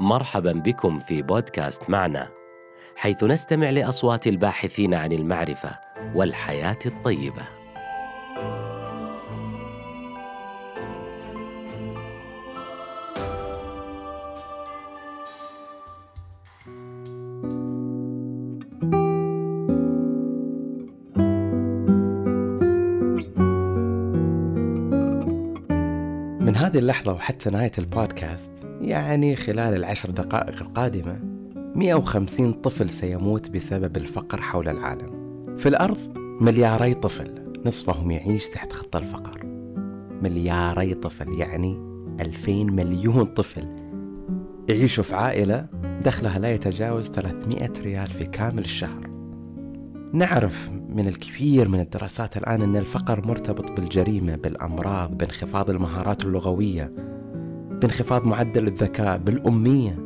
مرحبا بكم في بودكاست معنا حيث نستمع لأصوات الباحثين عن المعرفة والحياة الطيبة. اللحظة وحتى نهاية البودكاست يعني خلال العشر دقائق القادمة 150 طفل سيموت بسبب الفقر حول العالم. في الأرض ملياري طفل نصفهم يعيش تحت خط الفقر. ملياري طفل يعني 2000 مليون طفل يعيشوا في عائلة دخلها لا يتجاوز 300 ريال في كامل الشهر. نعرف من الكثير من الدراسات الآن أن الفقر مرتبط بالجريمة بالأمراض بانخفاض المهارات اللغوية بانخفاض معدل الذكاء بالأمية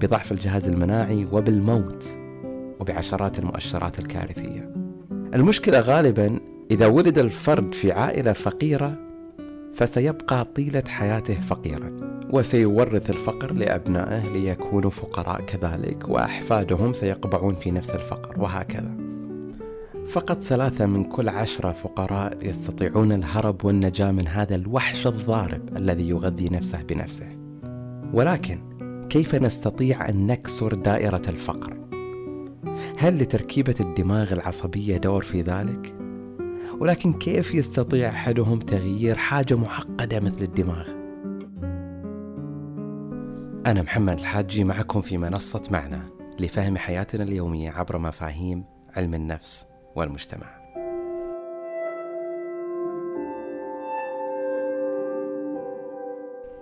بضعف الجهاز المناعي وبالموت وبعشرات المؤشرات الكارثية. المشكلة غالبا إذا ولد الفرد في عائلة فقيرة فسيبقى طيلة حياته فقيرا وسيورث الفقر لأبنائه ليكونوا فقراء كذلك وأحفادهم سيقبعون في نفس الفقر وهكذا. فقط ثلاثة من كل عشرة فقراء يستطيعون الهرب والنجاة من هذا الوحش الضارب الذي يغذي نفسه بنفسه. ولكن كيف نستطيع أن نكسر دائرة الفقر؟ هل لتركيبة الدماغ العصبية دور في ذلك؟ ولكن كيف يستطيع أحدهم تغيير حاجة معقدة مثل الدماغ؟ أنا محمد الحاجي معكم في منصة معنا لفهم حياتنا اليومية عبر مفاهيم علم النفس والمجتمع.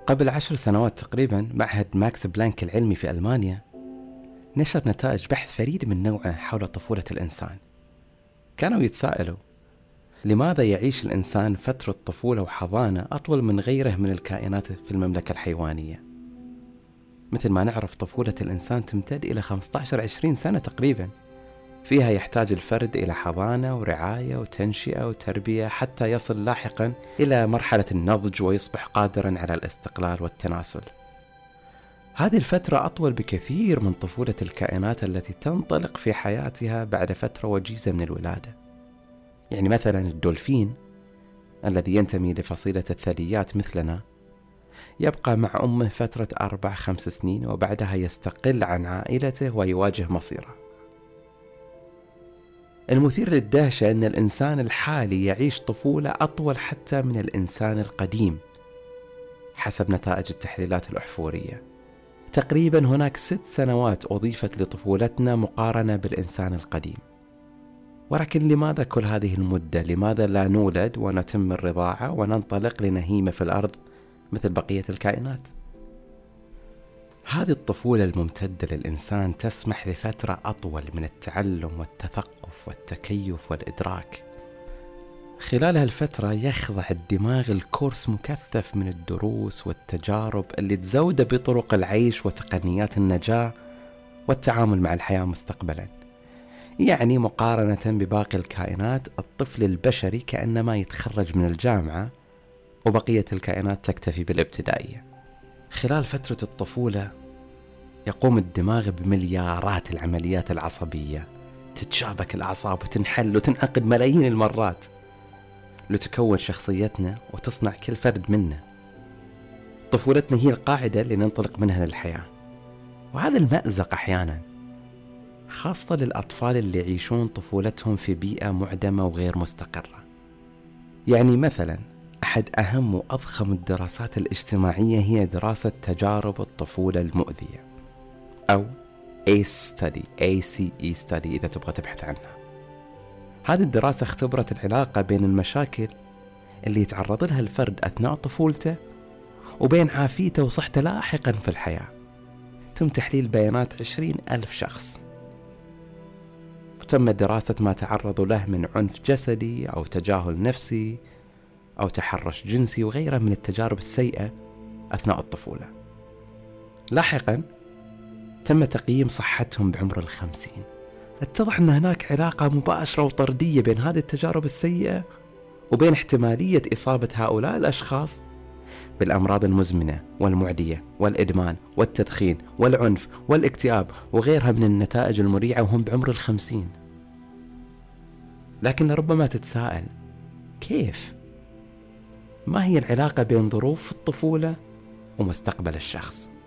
قبل عشر سنوات تقريبا معهد ماكس بلانك العلمي في ألمانيا نشر نتائج بحث فريد من نوعه حول طفولة الإنسان. كانوا يتساءلوا لماذا يعيش الإنسان فترة طفولة وحضانة أطول من غيره من الكائنات في المملكة الحيوانية؟ مثل ما نعرف طفولة الإنسان تمتد إلى 15-20 سنة تقريباً فيها يحتاج الفرد إلى حضانة ورعاية وتنشئة وتربية حتى يصل لاحقا إلى مرحلة النضج ويصبح قادرا على الاستقلال والتناسل. هذه الفترة أطول بكثير من طفولة الكائنات التي تنطلق في حياتها بعد فترة وجيزة من الولادة. يعني مثلا الدولفين الذي ينتمي لفصيلة الثدييات مثلنا يبقى مع أمه فترة أربع خمس سنين وبعدها يستقل عن عائلته ويواجه مصيره. المثير للدهشة أن الإنسان الحالي يعيش طفولة أطول حتى من الإنسان القديم حسب نتائج التحليلات الأحفورية تقريبا هناك ست سنوات أضيفت لطفولتنا مقارنة بالإنسان القديم ولكن لماذا كل هذه المدة؟ لماذا لا نولد ونتم الرضاعة وننطلق لنهيمة في الأرض مثل بقية الكائنات؟ هذه الطفولة الممتدة للإنسان تسمح لفترة أطول من التعلم والتثقف والتكيف والإدراك. خلال هالفترة يخضع الدماغ الكورس مكثف من الدروس والتجارب اللي تزوده بطرق العيش وتقنيات النجاة والتعامل مع الحياة مستقبلا. يعني مقارنة بباقي الكائنات الطفل البشري كأنما يتخرج من الجامعة وبقية الكائنات تكتفي بالابتدائية. خلال فترة الطفولة يقوم الدماغ بمليارات العمليات العصبية. تتشابك الأعصاب وتنحل وتنعقد ملايين المرات. لتكون شخصيتنا وتصنع كل فرد منا. طفولتنا هي القاعدة اللي ننطلق منها للحياة. وهذا المأزق أحيانا خاصة للأطفال اللي يعيشون طفولتهم في بيئة معدمة وغير مستقرة. يعني مثلا أحد أهم وأضخم الدراسات الاجتماعية هي دراسة تجارب الطفولة المؤذية. أو ACE Study ACE Study إذا تبغى تبحث عنها. هذه الدراسة اختبرت العلاقة بين المشاكل اللي يتعرض لها الفرد أثناء طفولته وبين عافيته وصحته لاحقا في الحياة. تم تحليل بيانات عشرين ألف شخص. وتم دراسة ما تعرضوا له من عنف جسدي أو تجاهل نفسي أو تحرش جنسي وغيرها من التجارب السيئة أثناء الطفولة. لاحقا تم تقييم صحتهم بعمر الخمسين اتضح أن هناك علاقة مباشرة وطردية بين هذه التجارب السيئة وبين احتمالية إصابة هؤلاء الأشخاص بالأمراض المزمنة والمعدية والإدمان والتدخين والعنف والاكتئاب وغيرها من النتائج المريعة وهم بعمر الخمسين لكن لربما تتساءل كيف؟ ما هي العلاقة بين ظروف الطفولة ومستقبل الشخص؟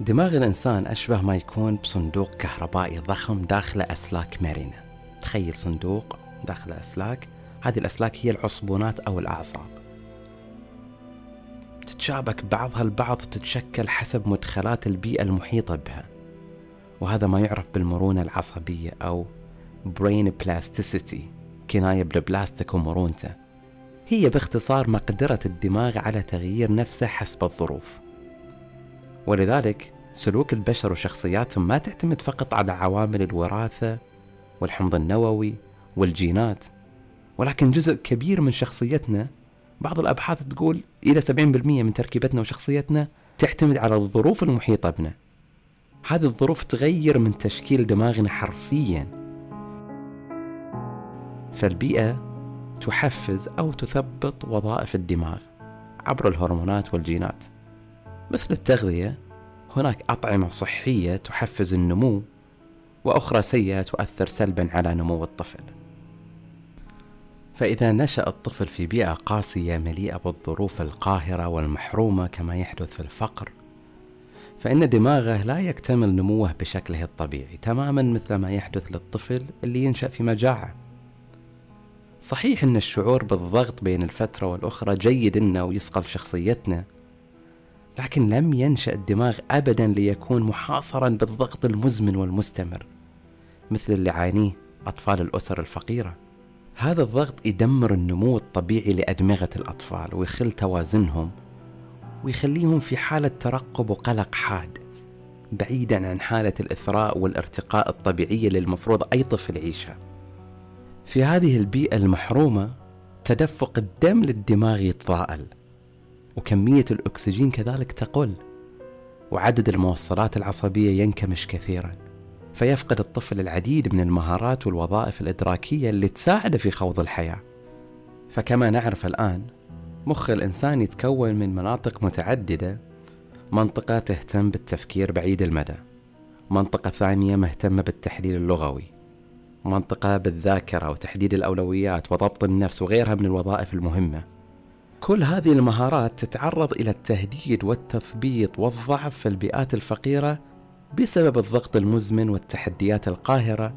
دماغ الإنسان أشبه ما يكون بصندوق كهربائي ضخم داخله أسلاك مرنة تخيل صندوق داخله أسلاك هذه الأسلاك هي العصبونات أو الأعصاب. تتشابك بعضها البعض وتتشكل حسب مدخلات البيئة المحيطة بها. وهذا ما يعرف بالمرونة العصبية أو brain plasticity كناية بالبلاستيك ومرونته. هي باختصار مقدرة الدماغ على تغيير نفسه حسب الظروف. ولذلك سلوك البشر وشخصياتهم ما تعتمد فقط على عوامل الوراثة والحمض النووي والجينات ولكن جزء كبير من شخصيتنا بعض الأبحاث تقول إلى 70% من تركيبتنا وشخصيتنا تعتمد على الظروف المحيطة بنا. هذه الظروف تغير من تشكيل دماغنا حرفيا. فالبيئة تحفز أو تثبط وظائف الدماغ عبر الهرمونات والجينات. مثل التغذية هناك أطعمة صحية تحفز النمو وأخرى سيئة تؤثر سلبا على نمو الطفل. فإذا نشأ الطفل في بيئة قاسية مليئة بالظروف القاهرة والمحرومة كما يحدث في الفقر فإن دماغه لا يكتمل نموه بشكله الطبيعي تماما مثل ما يحدث للطفل اللي ينشأ في مجاعة. صحيح أن الشعور بالضغط بين الفترة والأخرى جيد لنا ويصقل شخصيتنا لكن لم ينشأ الدماغ أبدا ليكون محاصرا بالضغط المزمن والمستمر مثل اللي يعانيه أطفال الأسر الفقيرة. هذا الضغط يدمر النمو الطبيعي لأدمغة الأطفال ويخل توازنهم ويخليهم في حالة ترقب وقلق حاد بعيدا عن حالة الإثراء والارتقاء الطبيعية اللي المفروض أي طفل يعيشها. في هذه البيئة المحرومة تدفق الدم للدماغ يتضاءل وكمية الأكسجين كذلك تقل وعدد الموصلات العصبية ينكمش كثيرا. فيفقد الطفل العديد من المهارات والوظائف الإدراكية اللي تساعده في خوض الحياة. فكما نعرف الآن مخ الإنسان يتكون من مناطق متعددة منطقة تهتم بالتفكير بعيد المدى منطقة ثانية مهتمة بالتحليل اللغوي منطقة بالذاكرة وتحديد الأولويات وضبط النفس وغيرها من الوظائف المهمة. كل هذه المهارات تتعرض إلى التهديد والتثبيط والضعف في البيئات الفقيرة بسبب الضغط المزمن والتحديات القاهرة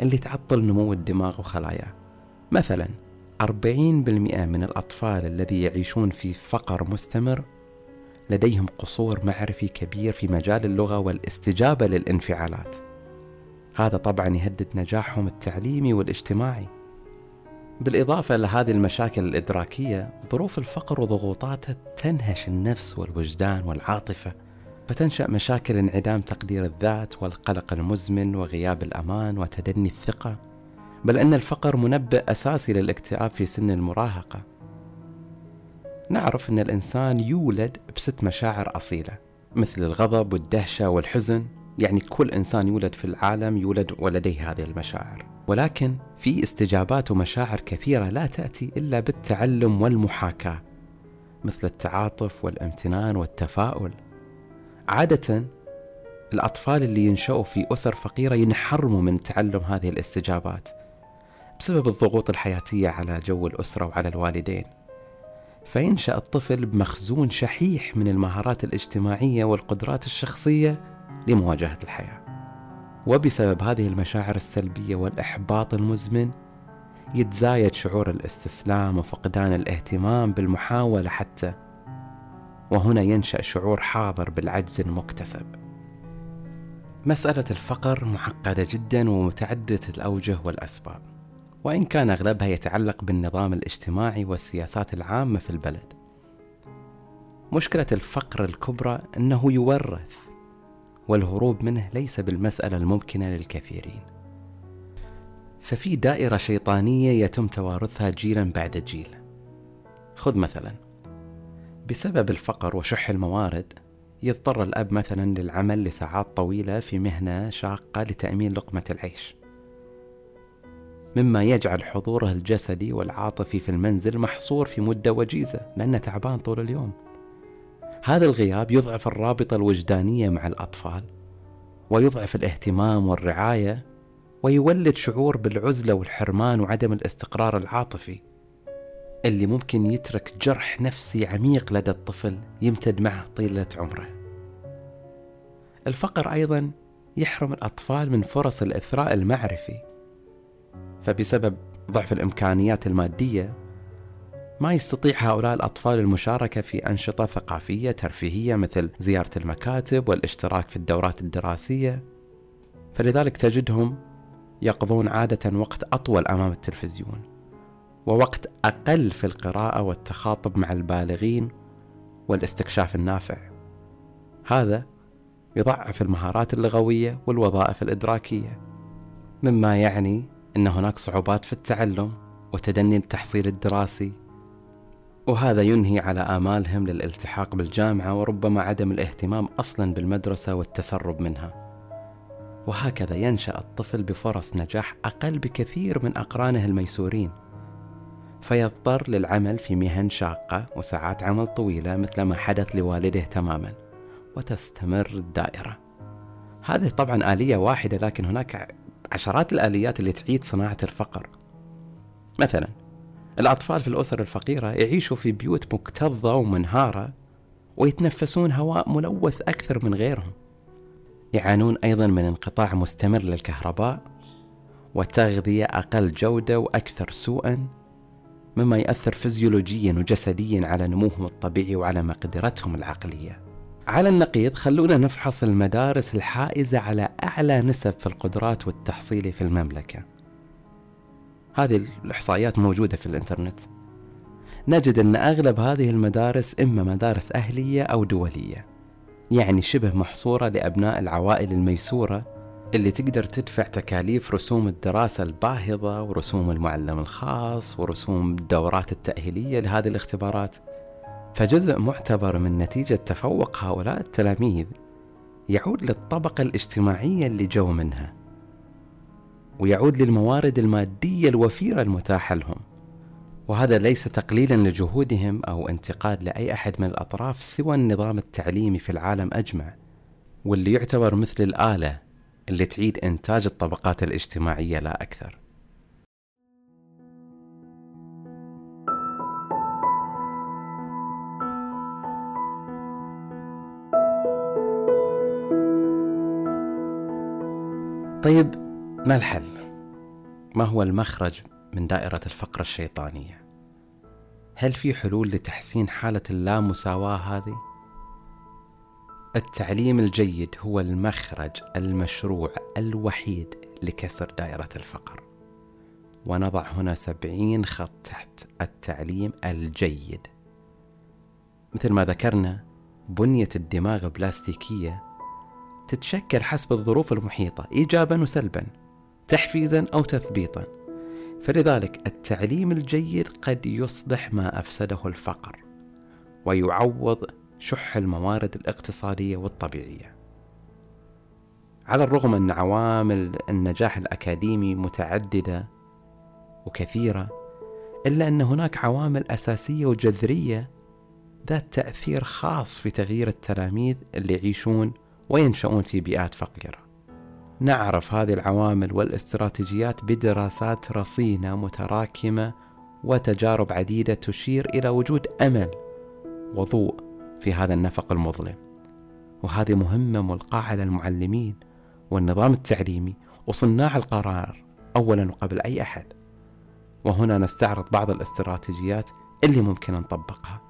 اللي تعطل نمو الدماغ وخلاياه مثلا 40% من الأطفال الذي يعيشون في فقر مستمر لديهم قصور معرفي كبير في مجال اللغة والاستجابة للانفعالات. هذا طبعا يهدد نجاحهم التعليمي والاجتماعي. بالإضافة لهذه المشاكل الإدراكية ظروف الفقر وضغوطاتها تنهش النفس والوجدان والعاطفة فتنشأ مشاكل انعدام تقدير الذات والقلق المزمن وغياب الأمان وتدني الثقة. بل أن الفقر منبئ أساسي للاكتئاب في سن المراهقة. نعرف أن الإنسان يولد بست مشاعر أصيلة مثل الغضب والدهشة والحزن يعني كل إنسان يولد في العالم يولد ولديه هذه المشاعر. ولكن في استجابات ومشاعر كثيرة لا تأتي إلا بالتعلم والمحاكاة مثل التعاطف والامتنان والتفاؤل. عادة الأطفال اللي ينشأوا في أسر فقيرة ينحرموا من تعلم هذه الاستجابات بسبب الضغوط الحياتية على جو الأسرة وعلى الوالدين. فينشأ الطفل بمخزون شحيح من المهارات الاجتماعية والقدرات الشخصية لمواجهة الحياة. وبسبب هذه المشاعر السلبية والإحباط المزمن يتزايد شعور الاستسلام وفقدان الاهتمام بالمحاولة حتى وهنا ينشأ شعور حاضر بالعجز المكتسب. مسألة الفقر معقدة جدا ومتعددة الأوجه والأسباب، وإن كان أغلبها يتعلق بالنظام الاجتماعي والسياسات العامة في البلد. مشكلة الفقر الكبرى أنه يورث، والهروب منه ليس بالمسألة الممكنة للكثيرين. ففي دائرة شيطانية يتم توارثها جيلا بعد جيل. خذ مثلا بسبب الفقر وشح الموارد يضطر الأب مثلا للعمل لساعات طويلة في مهنة شاقة لتأمين لقمة العيش مما يجعل حضوره الجسدي والعاطفي في المنزل محصور في مدة وجيزة لأنه تعبان طول اليوم هذا الغياب يضعف الرابطة الوجدانية مع الأطفال ويضعف الاهتمام والرعاية ويولد شعور بالعزلة والحرمان وعدم الاستقرار العاطفي اللي ممكن يترك جرح نفسي عميق لدى الطفل يمتد معه طيلة عمره. الفقر أيضا يحرم الأطفال من فرص الإثراء المعرفي فبسبب ضعف الإمكانيات المادية ما يستطيع هؤلاء الأطفال المشاركة في أنشطة ثقافية ترفيهية مثل زيارة المكاتب والاشتراك في الدورات الدراسية. فلذلك تجدهم يقضون عادة وقت أطول أمام التلفزيون ووقت أقل في القراءة والتخاطب مع البالغين والاستكشاف النافع. هذا يضعف المهارات اللغوية والوظائف الإدراكية مما يعني أن هناك صعوبات في التعلم وتدني التحصيل الدراسي. وهذا ينهي على آمالهم للالتحاق بالجامعة وربما عدم الاهتمام أصلا بالمدرسة والتسرب منها. وهكذا ينشأ الطفل بفرص نجاح أقل بكثير من أقرانه الميسورين. فيضطر للعمل في مهن شاقة وساعات عمل طويلة مثل ما حدث لوالده تماما وتستمر الدائرة. هذه طبعا آلية واحدة لكن هناك عشرات الآليات اللي تعيد صناعة الفقر. مثلا الأطفال في الأسر الفقيرة يعيشوا في بيوت مكتظة ومنهارة ويتنفسون هواء ملوث أكثر من غيرهم. يعانون أيضا من انقطاع مستمر للكهرباء وتغذية أقل جودة وأكثر سوءا مما يأثر فيزيولوجيا وجسديا على نموهم الطبيعي وعلى مقدرتهم العقلية. على النقيض خلونا نفحص المدارس الحائزة على أعلى نسب في القدرات والتحصيل في المملكة. هذه الإحصائيات موجودة في الإنترنت. نجد أن أغلب هذه المدارس إما مدارس أهلية أو دولية يعني شبه محصورة لأبناء العوائل الميسورة اللي تقدر تدفع تكاليف رسوم الدراسة الباهظة ورسوم المعلم الخاص ورسوم الدورات التأهيلية لهذه الاختبارات. فجزء معتبر من نتيجة تفوق هؤلاء التلاميذ يعود للطبقة الاجتماعية اللي جو منها. ويعود للموارد المادية الوفيرة المتاحة لهم. وهذا ليس تقليلا لجهودهم أو انتقاد لأي أحد من الأطراف سوى النظام التعليمي في العالم أجمع واللي يعتبر مثل الآلة اللي تعيد إنتاج الطبقات الاجتماعية لا أكثر. طيب ما الحل؟ ما هو المخرج من دائرة الفقر الشيطانية؟ هل في حلول لتحسين حالة اللامساواة هذه؟ التعليم الجيد هو المخرج المشروع الوحيد لكسر دائرة الفقر. ونضع هنا سبعين خط تحت التعليم الجيد. مثل ما ذكرنا بنية الدماغ بلاستيكية تتشكل حسب الظروف المحيطة إيجابا وسلبا. تحفيزا أو تثبيطا. فلذلك التعليم الجيد قد يصلح ما أفسده الفقر ويعوض شح الموارد الاقتصادية والطبيعية. على الرغم أن عوامل النجاح الأكاديمي متعددة وكثيرة إلا أن هناك عوامل أساسية وجذرية ذات تأثير خاص في تغيير التلاميذ اللي يعيشون وينشؤون في بيئات فقيرة. نعرف هذه العوامل والاستراتيجيات بدراسات رصينة متراكمة وتجارب عديدة تشير إلى وجود أمل وضوء في هذا النفق المظلم. وهذه مهمة ملقاة على المعلمين والنظام التعليمي وصناع القرار اولا وقبل أي أحد. وهنا نستعرض بعض الاستراتيجيات اللي ممكن نطبقها.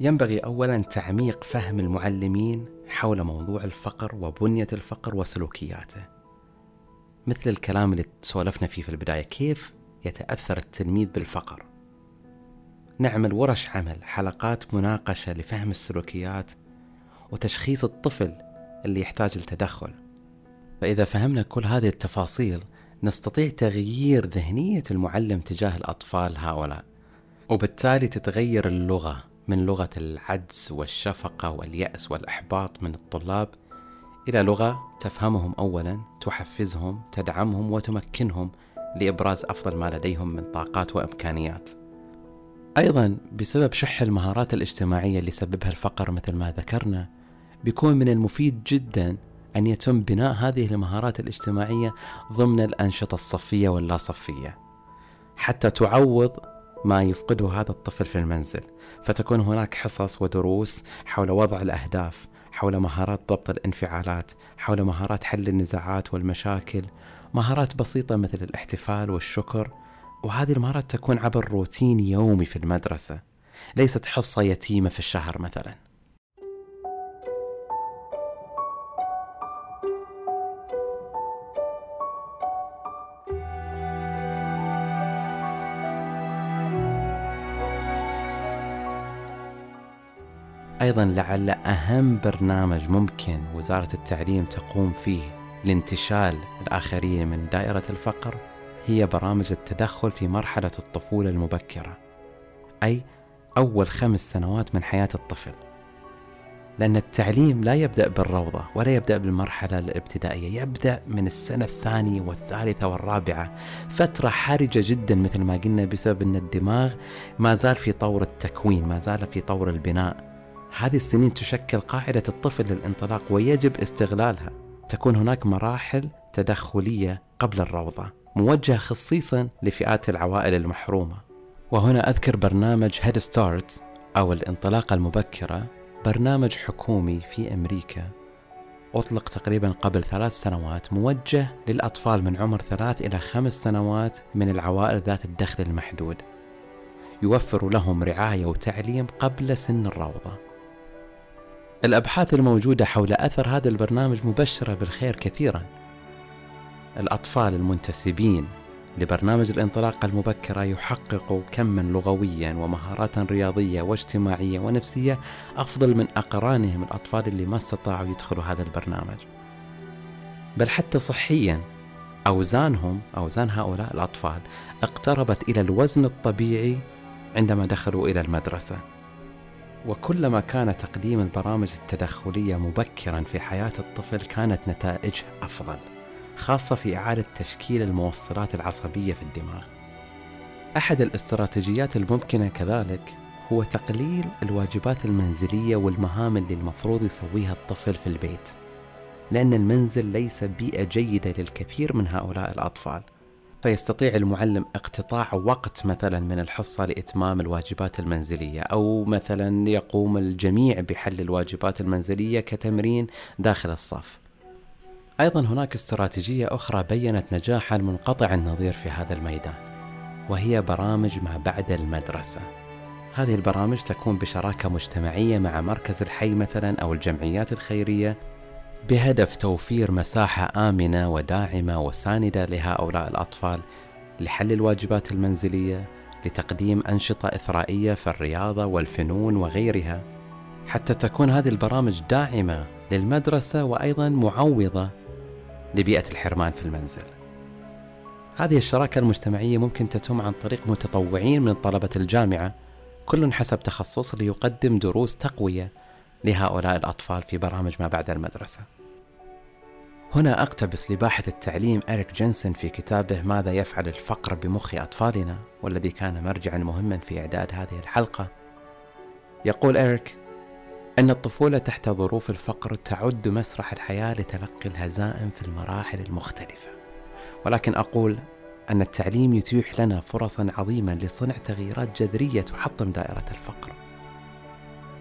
ينبغي اولا تعميق فهم المعلمين حول موضوع الفقر وبنية الفقر وسلوكياته. مثل الكلام اللي سولفنا فيه في البداية كيف يتأثر التلميذ بالفقر؟ نعمل ورش عمل حلقات مناقشة لفهم السلوكيات وتشخيص الطفل اللي يحتاج التدخل فإذا فهمنا كل هذه التفاصيل نستطيع تغيير ذهنية المعلم تجاه الأطفال هؤلاء وبالتالي تتغير اللغة. من لغة العجز والشفقة واليأس والإحباط من الطلاب إلى لغة تفهمهم أولا تحفزهم تدعمهم وتمكنهم لإبراز أفضل ما لديهم من طاقات وإمكانيات. أيضا بسبب شح المهارات الاجتماعية اللي سببها الفقر مثل ما ذكرنا بيكون من المفيد جدا أن يتم بناء هذه المهارات الاجتماعية ضمن الأنشطة الصفية واللا صفية حتى تعوض ما يفقده هذا الطفل في المنزل. فتكون هناك حصص ودروس حول وضع الأهداف حول مهارات ضبط الانفعالات حول مهارات حل النزاعات والمشاكل مهارات بسيطة مثل الاحتفال والشكر. وهذه المهارات تكون عبر روتين يومي في المدرسة ليست حصة يتيمة في الشهر مثلا. أيضا لعل أهم برنامج ممكن وزارة التعليم تقوم فيه لانتشال الآخرين من دائرة الفقر هي برامج التدخل في مرحلة الطفولة المبكرة أي أول خمس سنوات من حياة الطفل. لأن التعليم لا يبدأ بالروضة ولا يبدأ بالمرحلة الابتدائية يبدأ من السنة الثانية والثالثة والرابعة فترة حرجة جدا مثل ما قلنا بسبب أن الدماغ ما زال في طور التكوين ما زال في طور البناء. هذه السنين تشكل قاعدة الطفل للانطلاق ويجب استغلالها. تكون هناك مراحل تدخلية قبل الروضة موجهة خصيصا لفئات العوائل المحرومة. وهنا أذكر برنامج هيد ستارت أو الانطلاقة المبكرة برنامج حكومي في أمريكا. أطلق تقريبا قبل ثلاث سنوات موجه للأطفال من عمر ثلاث إلى خمس سنوات من العوائل ذات الدخل المحدود. يوفر لهم رعاية وتعليم قبل سن الروضة. الأبحاث الموجودة حول أثر هذا البرنامج مبشرة بالخير كثيرا. الأطفال المنتسبين لبرنامج الانطلاقة المبكرة يحققوا كما لغويا ومهارات رياضية واجتماعية ونفسية أفضل من أقرانهم الأطفال اللي ما استطاعوا يدخلوا هذا البرنامج. بل حتى صحيا أوزانهم أوزان هؤلاء الأطفال اقتربت إلى الوزن الطبيعي عندما دخلوا إلى المدرسة. وكلما كان تقديم البرامج التدخلية مبكرا في حياة الطفل كانت نتائجه أفضل خاصة في إعادة تشكيل الموصلات العصبية في الدماغ. أحد الاستراتيجيات الممكنة كذلك هو تقليل الواجبات المنزلية والمهام اللي المفروض يسويها الطفل في البيت لأن المنزل ليس بيئة جيدة للكثير من هؤلاء الأطفال. فيستطيع المعلم اقتطاع وقت مثلا من الحصة لإتمام الواجبات المنزلية أو مثلا يقوم الجميع بحل الواجبات المنزلية كتمرين داخل الصف. أيضا هناك استراتيجية أخرى بينت نجاحا منقطع النظير في هذا الميدان وهي برامج ما بعد المدرسة. هذه البرامج تكون بشراكة مجتمعية مع مركز الحي مثلا أو الجمعيات الخيرية بهدف توفير مساحة آمنة وداعمة وساندة لهؤلاء الأطفال لحل الواجبات المنزلية لتقديم أنشطة إثرائية في الرياضة والفنون وغيرها حتى تكون هذه البرامج داعمة للمدرسة وأيضا معوضة لبيئة الحرمان في المنزل. هذه الشراكة المجتمعية ممكن تتم عن طريق متطوعين من طلبة الجامعة كل حسب تخصص ليقدم دروس تقوية لهؤلاء الأطفال في برامج ما بعد المدرسة. هنا أقتبس لباحث التعليم إريك جينسون في كتابه ماذا يفعل الفقر بمخ أطفالنا والذي كان مرجعا مهما في إعداد هذه الحلقة. يقول إريك: أن الطفولة تحت ظروف الفقر تعد مسرح الحياة لتلقي الهزائم في المراحل المختلفة. ولكن أقول أن التعليم يتيح لنا فرصا عظيمة لصنع تغييرات جذرية تحطم دائرة الفقر.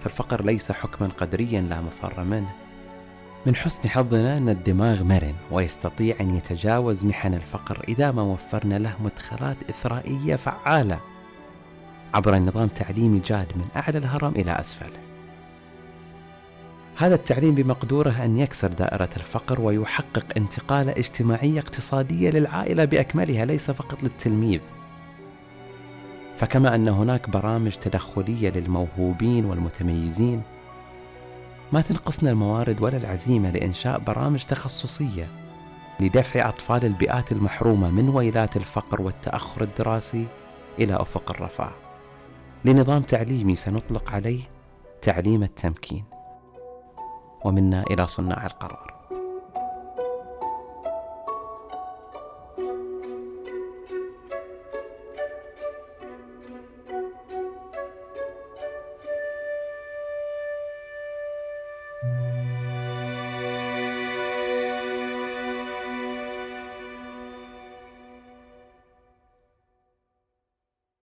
فالفقر ليس حكما قدريا لا مفر منه. من حسن حظنا أن الدماغ مرن ويستطيع أن يتجاوز محن الفقر إذا ما وفرنا له مدخلات إثرائية فعالة عبر نظام تعليمي جاد من أعلى الهرم إلى أسفله هذا التعليم بمقدوره أن يكسر دائرة الفقر ويحقق انتقالة اجتماعية اقتصادية للعائلة بأكملها ليس فقط للتلميذ. فكما أن هناك برامج تدخلية للموهوبين والمتميزين ما تنقصنا الموارد ولا العزيمة لإنشاء برامج تخصصية لدفع أطفال البيئات المحرومة من ويلات الفقر والتأخر الدراسي إلى أفق الرفاه. لنظام تعليمي سنطلق عليه تعليم التمكين. ومنا إلى صناع القرار.